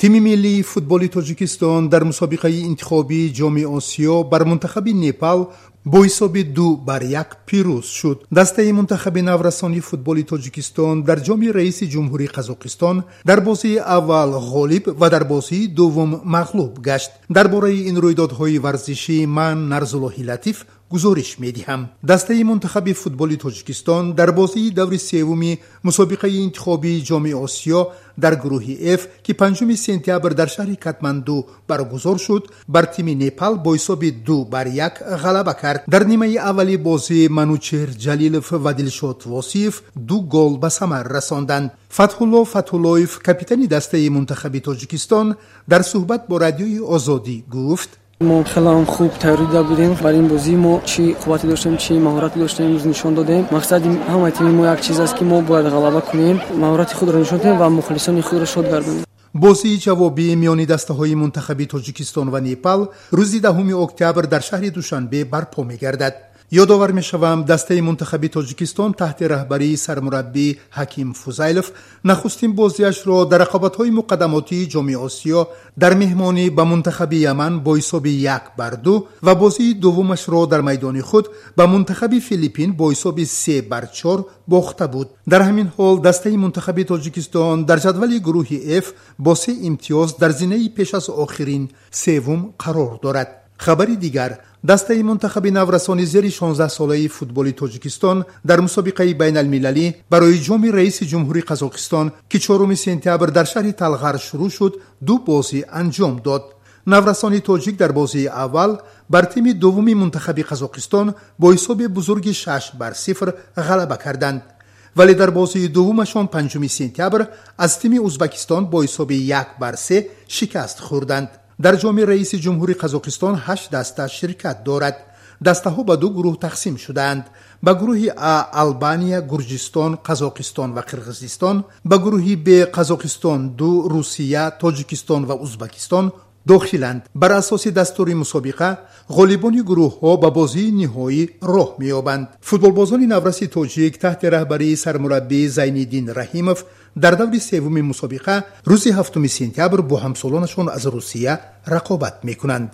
тими миллии футболи тоҷикистон дар мусобиқаи интихобии ҷоми осиё бар мунтахаби непал бо ҳисоби ду бар як пирӯз шуд. Дастаи мунтахаби наврасонии футболи тоҷикистон дар ҷоми раиси ҷумҳурии қазоқистон дар бозии аввал ғолиб ва дар бозии дуввум мағлуб гашт. Дар бораи ин рӯйдодҳои варзишӣ ман нарзуллоҳи латиф гузориш медиҳам. Дастаи мунтахаби футболи тоҷикистон дар бозии даври севуми мусобиқаи интихобии ҷоми осиё дар гурӯҳи ф ки панҷуми сентябр дар шаҳри катманду баргузор шуд бар тими непал бо ҳисоби ду бар як ғалаба кард. Дар нимаи аввали бозӣ манучер ҷалилов ва дилшод восиев ду гол ба самар расонданд. Фатҳулло фатҳуллоев капитани дастаи мунтахаби тоҷикистон дар суҳбат бо радиои озодӣ гуфт мо хеле хуб тайёрӣ дида будем. Бар ин бозӣ мо чӣ қуввате доштем чӣ маҳорате доштем имрӯз нишон додем. Мақсади ҳамаи тими мо як чиз аст ки мо бояд ғалаба кунем маҳорати худро нишон диҳем ва мухлисони худро шод гардонем. Бозии ҷавобии миёни дастаҳои мунтахаби тоҷикистон ва непал рӯзи даҳуми октябр дар шаҳри душанбе барпо мегардад ёдовар мешавам дастаи мунтахаби тоҷикистон таҳти раҳбарии сармураббӣ ҳаким фузайлов. Нахустин бозиашро дар рақобатҳои муқаддамотии ҷоми осиё дар меҳмонӣ ба мунтахаби яман бо ҳисоби як бар ду ва бозии дуввумашро дар майдони худ ба мунтахаби филиппин бо ҳисоби се бар чор бохта буд. Дар ҳамин ҳол дастаи мунтахаби тоҷикистон дар ҷадвали гурӯҳи ф бо се имтиёз дар зинаи пеш аз охирин севум қарор дорад хабари дигар дастаи мунтахаби наврасони зери 16-солаи футболи тоҷикистон дар мусобиқаи байналмилалӣ барои ҷоми раиси ҷумҳурии қазоқистон ки чоруми сентябр дар шаҳри талғар шурӯъ шуд ду бозӣ анҷом дод. Наврасони тоҷик дар бозии аввал бар тими дуввуми мунтахаби қазоқистон бо ҳисоби бузурги шаш бар сифр ғалаба карданд. Вале дар бозии дуввумашон панҷуми сентябр аз тими узбекистон бо ҳисоби як бар се шикаст хӯрданд дар ҷоми раиси ҷумҳури қазоқистон ҳашт даста ширкат дорад. Дастаҳо ба ду гурӯҳ тақсим шудаанд ба гурӯҳи а албания гурҷистон қазоқистон ва қирғизистон ба гурӯҳи б қазоқистон ду русия тоҷикистон ва узбекистон дохиланд. Бар асоси дастури мусобиқа ғолибони гурӯҳҳо ба бозии ниҳоӣ роҳ меёбанд. Футболбозони навраси тоҷик таҳти раҳбарии сармураббии зайниддин раҳимов дар даври севуми мусобиқа рӯзи ҳафтуми сентябр бо ҳамсолонашон аз русия рақобат мекунанд